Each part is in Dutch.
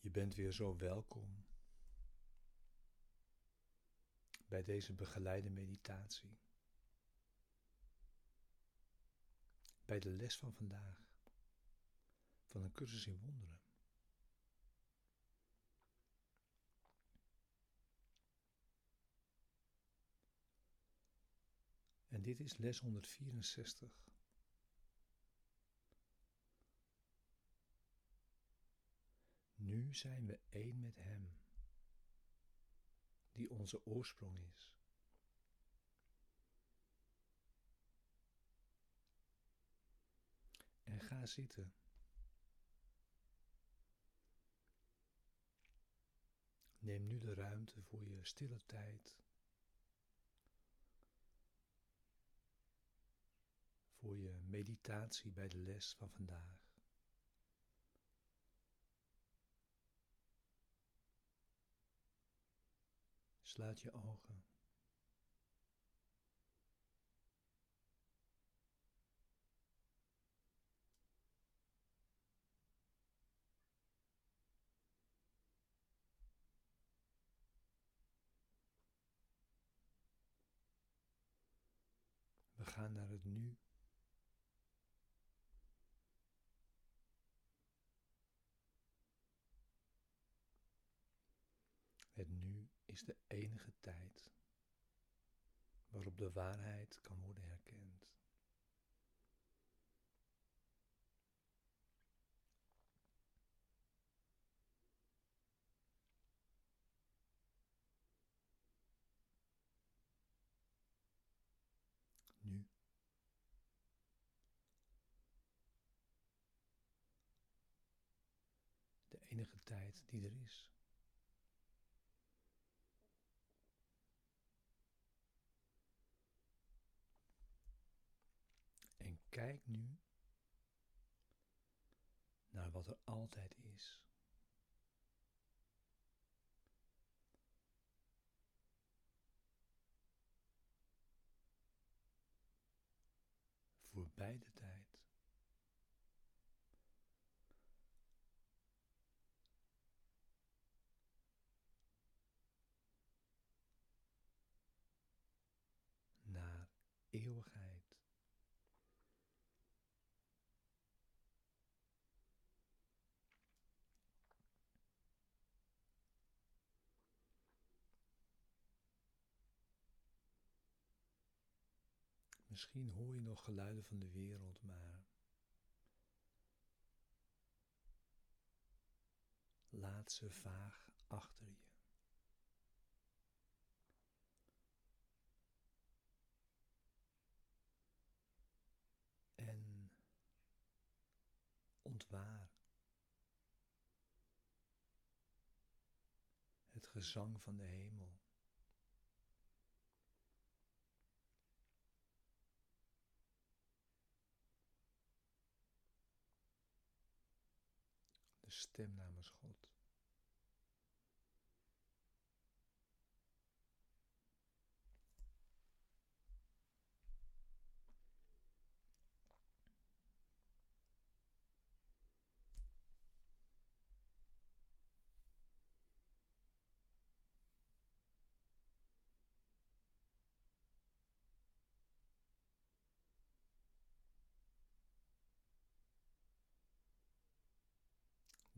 Je bent weer zo welkom bij deze begeleide meditatie. Bij de les van vandaag van een cursus in wonderen. En dit is les 164. Nu zijn we één met Hem, die onze oorsprong is. En ga zitten. Neem nu de ruimte voor je stille tijd. Voor je meditatie bij de les van vandaag. Sluit je ogen. We gaan naar het nu. Het nu is de enige tijd waarop de waarheid kan worden herkend. Nu. De enige tijd die er is. En kijk nu naar wat er altijd is. Voorbij de tijd. Naar eeuwigheid. Misschien hoor je nog geluiden van de wereld, maar laat ze vaag achter je. En ontwaar het gezang van de hemel. Stem namens.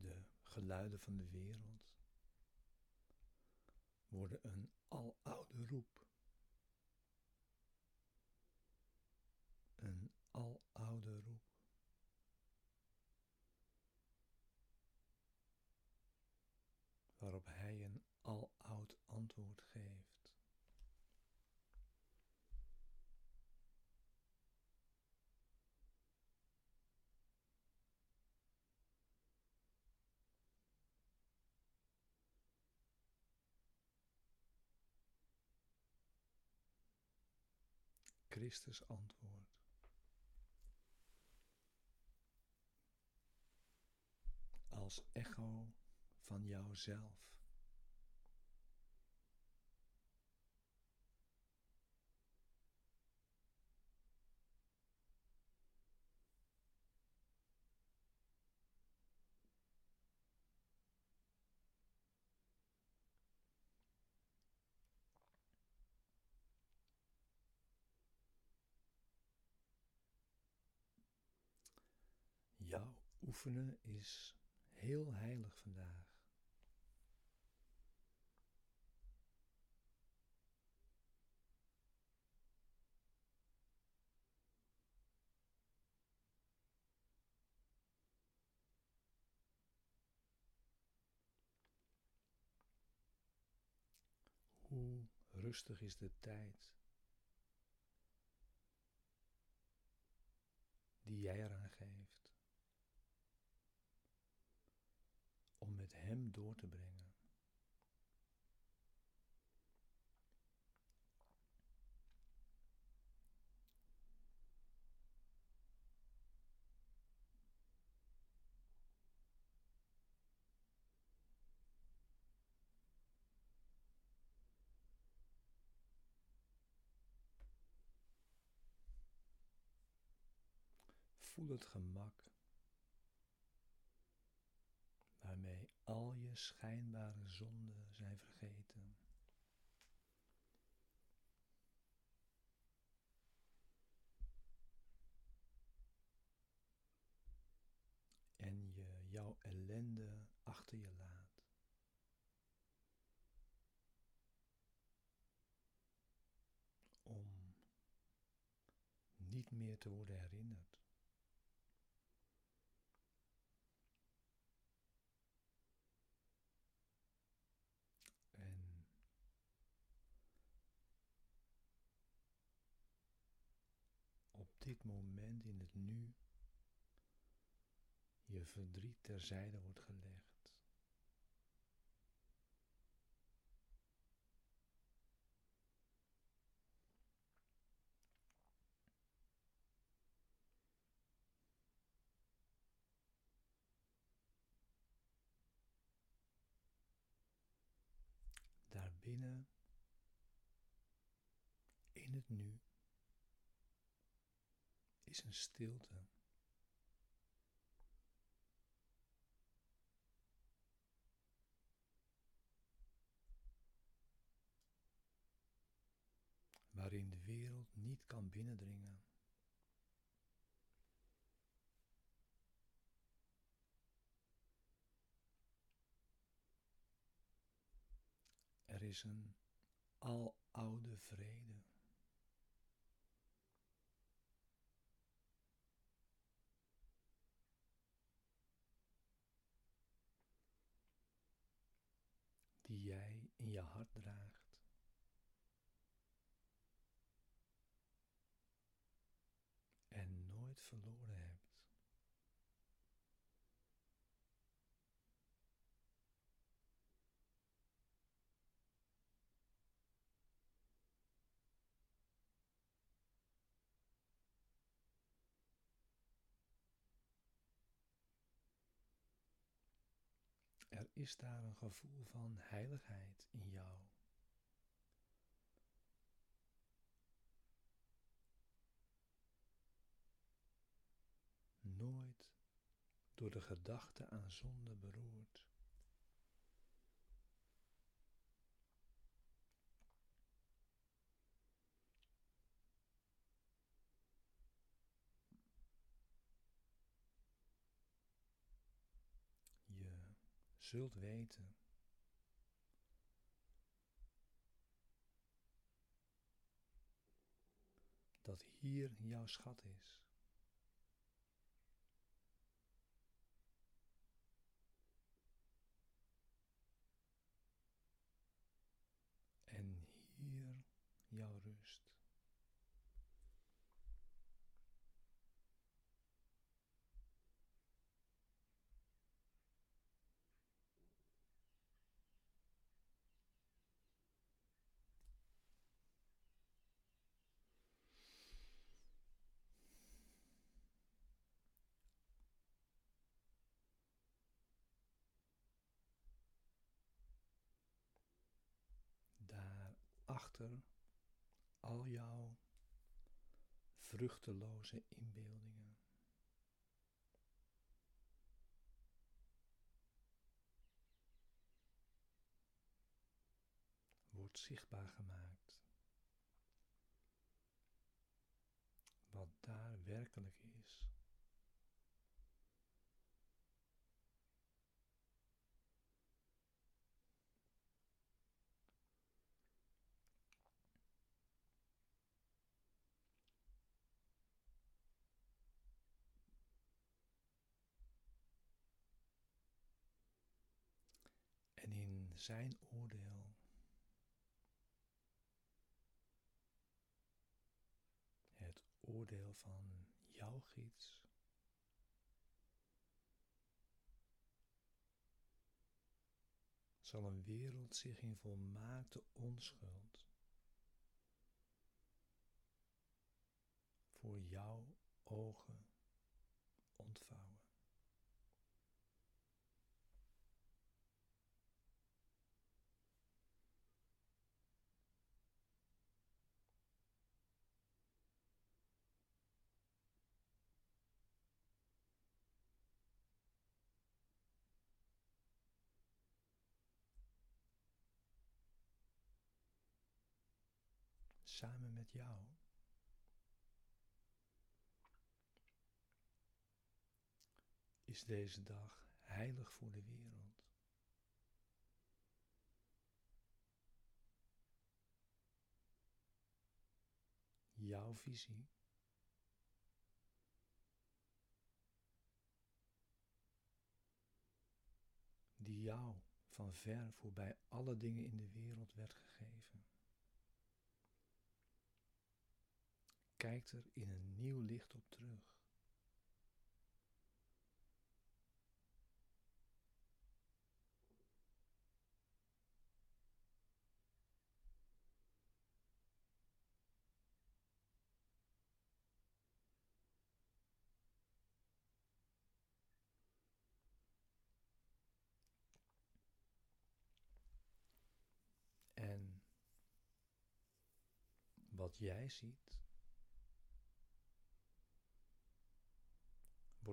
de geluiden van de wereld worden een aloude roep. Een aloude roep. Waarop hij een aloud antwoord geeft. Christus antwoord. Als echo van jouzelf. Oefenen is heel heilig vandaag. Hoe rustig is de tijd die jij eraan geeft om met Hem door te brengen. Voel het gemak al je schijnbare zonden zijn vergeten. En je jouw ellende achter je laat. Om niet meer te worden herinnerd. dit moment in het nu je verdriet terzijde wordt gelegd. Daarbinnen, in het nu, is een stilte. Waarin de wereld niet kan binnendringen. Er is een aloude vrede. die jij in je hart draagt. En nooit verloren hebt. Er is daar een gevoel van heiligheid in jou. Nooit door de gedachte aan zonde beroerd. Zult weten dat hier jouw schat is. En hier jouw rust. Achter al jouw vruchteloze inbeeldingen. Wordt zichtbaar gemaakt. Wat daar werkelijk is. Zijn oordeel. Het oordeel van jouw gids. Zal een wereld zich in volmaakte onschuld voor jouw ogen samen met jou. Is deze dag heilig voor de wereld? Jouw visie. Die jou van ver voorbij alle dingen in de wereld werd gegeven. Kijkt er in een nieuw licht op terug. En wat jij ziet,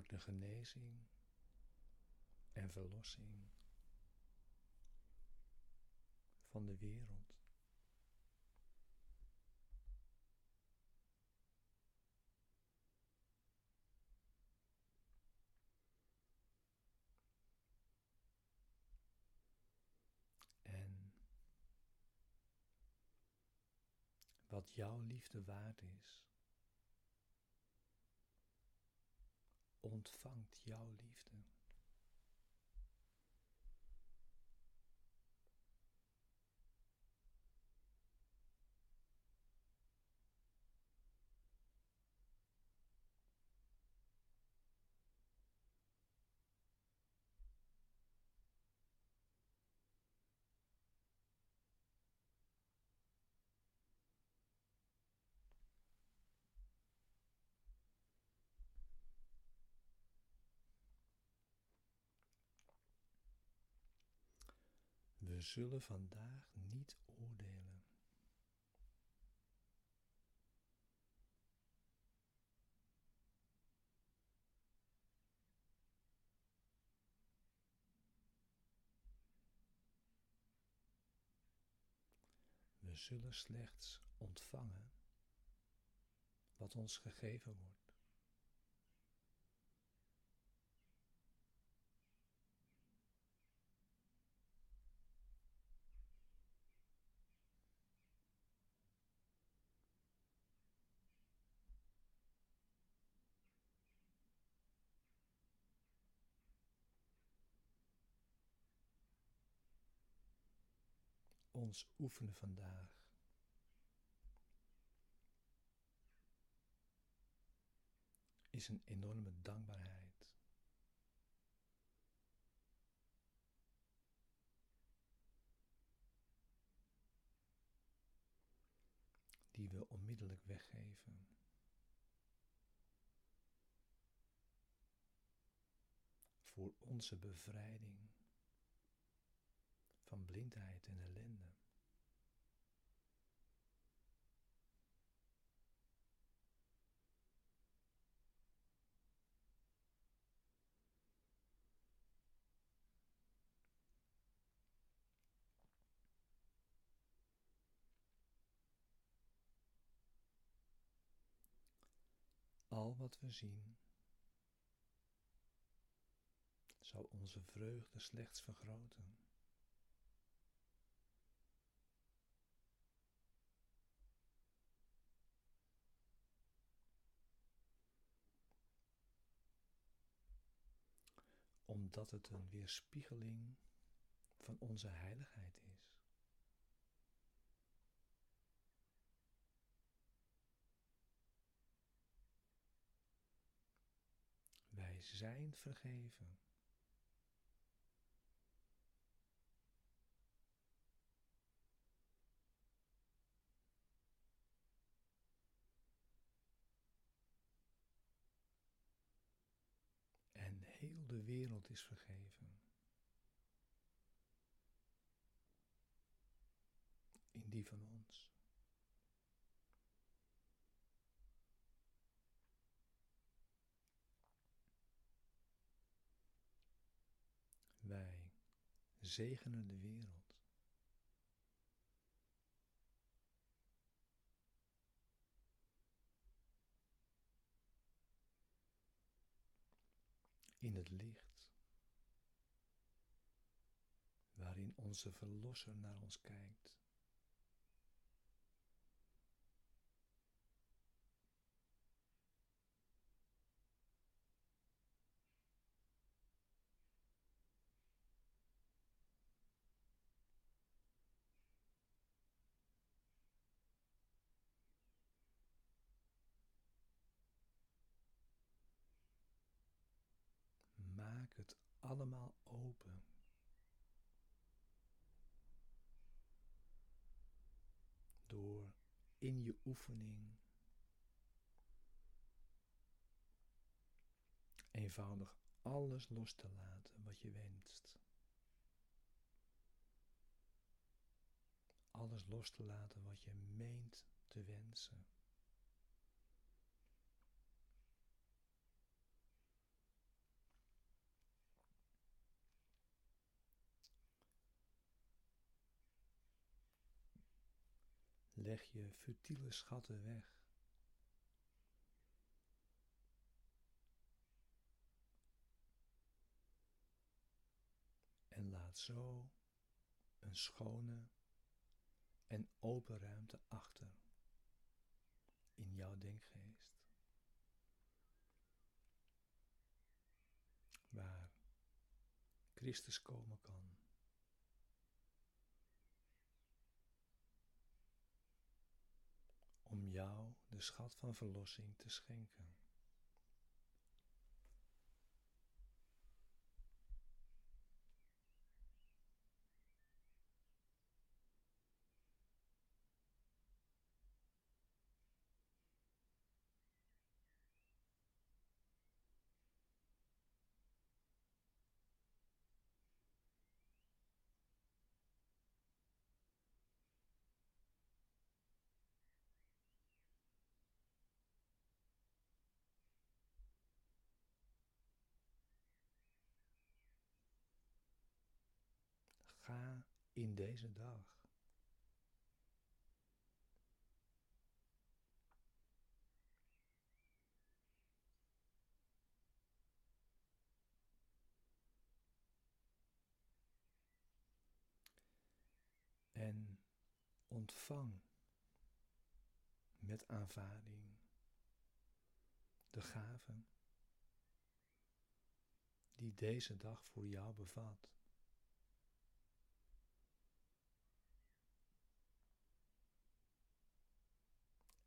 de genezing en verlossing van de wereld. En wat jouw liefde waard is, ontvangt jouw liefde. We zullen vandaag niet oordelen. We zullen slechts ontvangen wat ons gegeven wordt. Ons oefenen vandaag. Is een enorme dankbaarheid. Die we onmiddellijk weggeven. Voor onze bevrijding van blindheid en ellende. Al wat we zien, zou onze vreugde slechts vergroten. Omdat het een weerspiegeling van onze heiligheid is. Wij zijn vergeven. En heel de wereld is vergeven. In die van ons. Wij zegenen de wereld. In het licht waarin onze Verlosser naar ons kijkt. Maak het allemaal open. Door in je oefening eenvoudig alles los te laten wat je wenst. Alles los te laten wat je meent te wensen. Leg je futiele schatten weg. En laat zo een schone en open ruimte achter in jouw denkgeest. Waar Christus komen kan. om jou de schat van verlossing te schenken. Ga in deze dag. En ontvang met aanvaarding de gaven die deze dag voor jou bevat.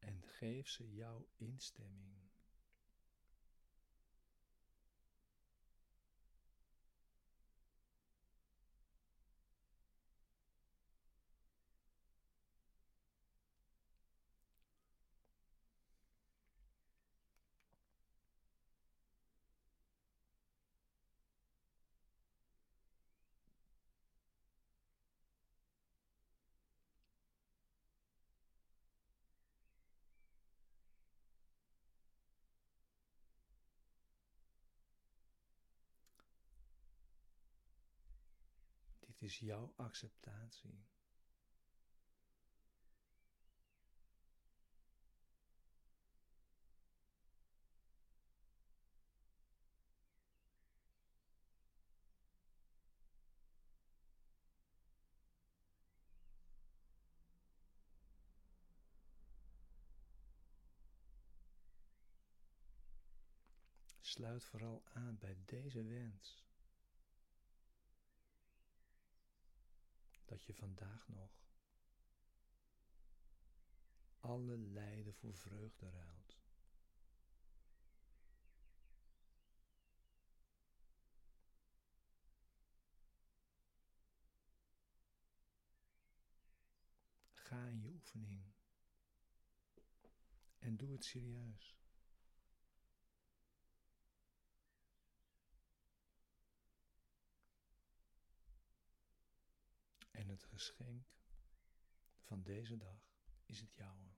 En geef ze jouw instemming. Is jouw acceptatie. Sluit vooral aan bij deze wens. Dat je vandaag nog alle lijden voor vreugde ruilt. Ga in je oefening en doe het serieus. En het geschenk van deze dag is het jouwe.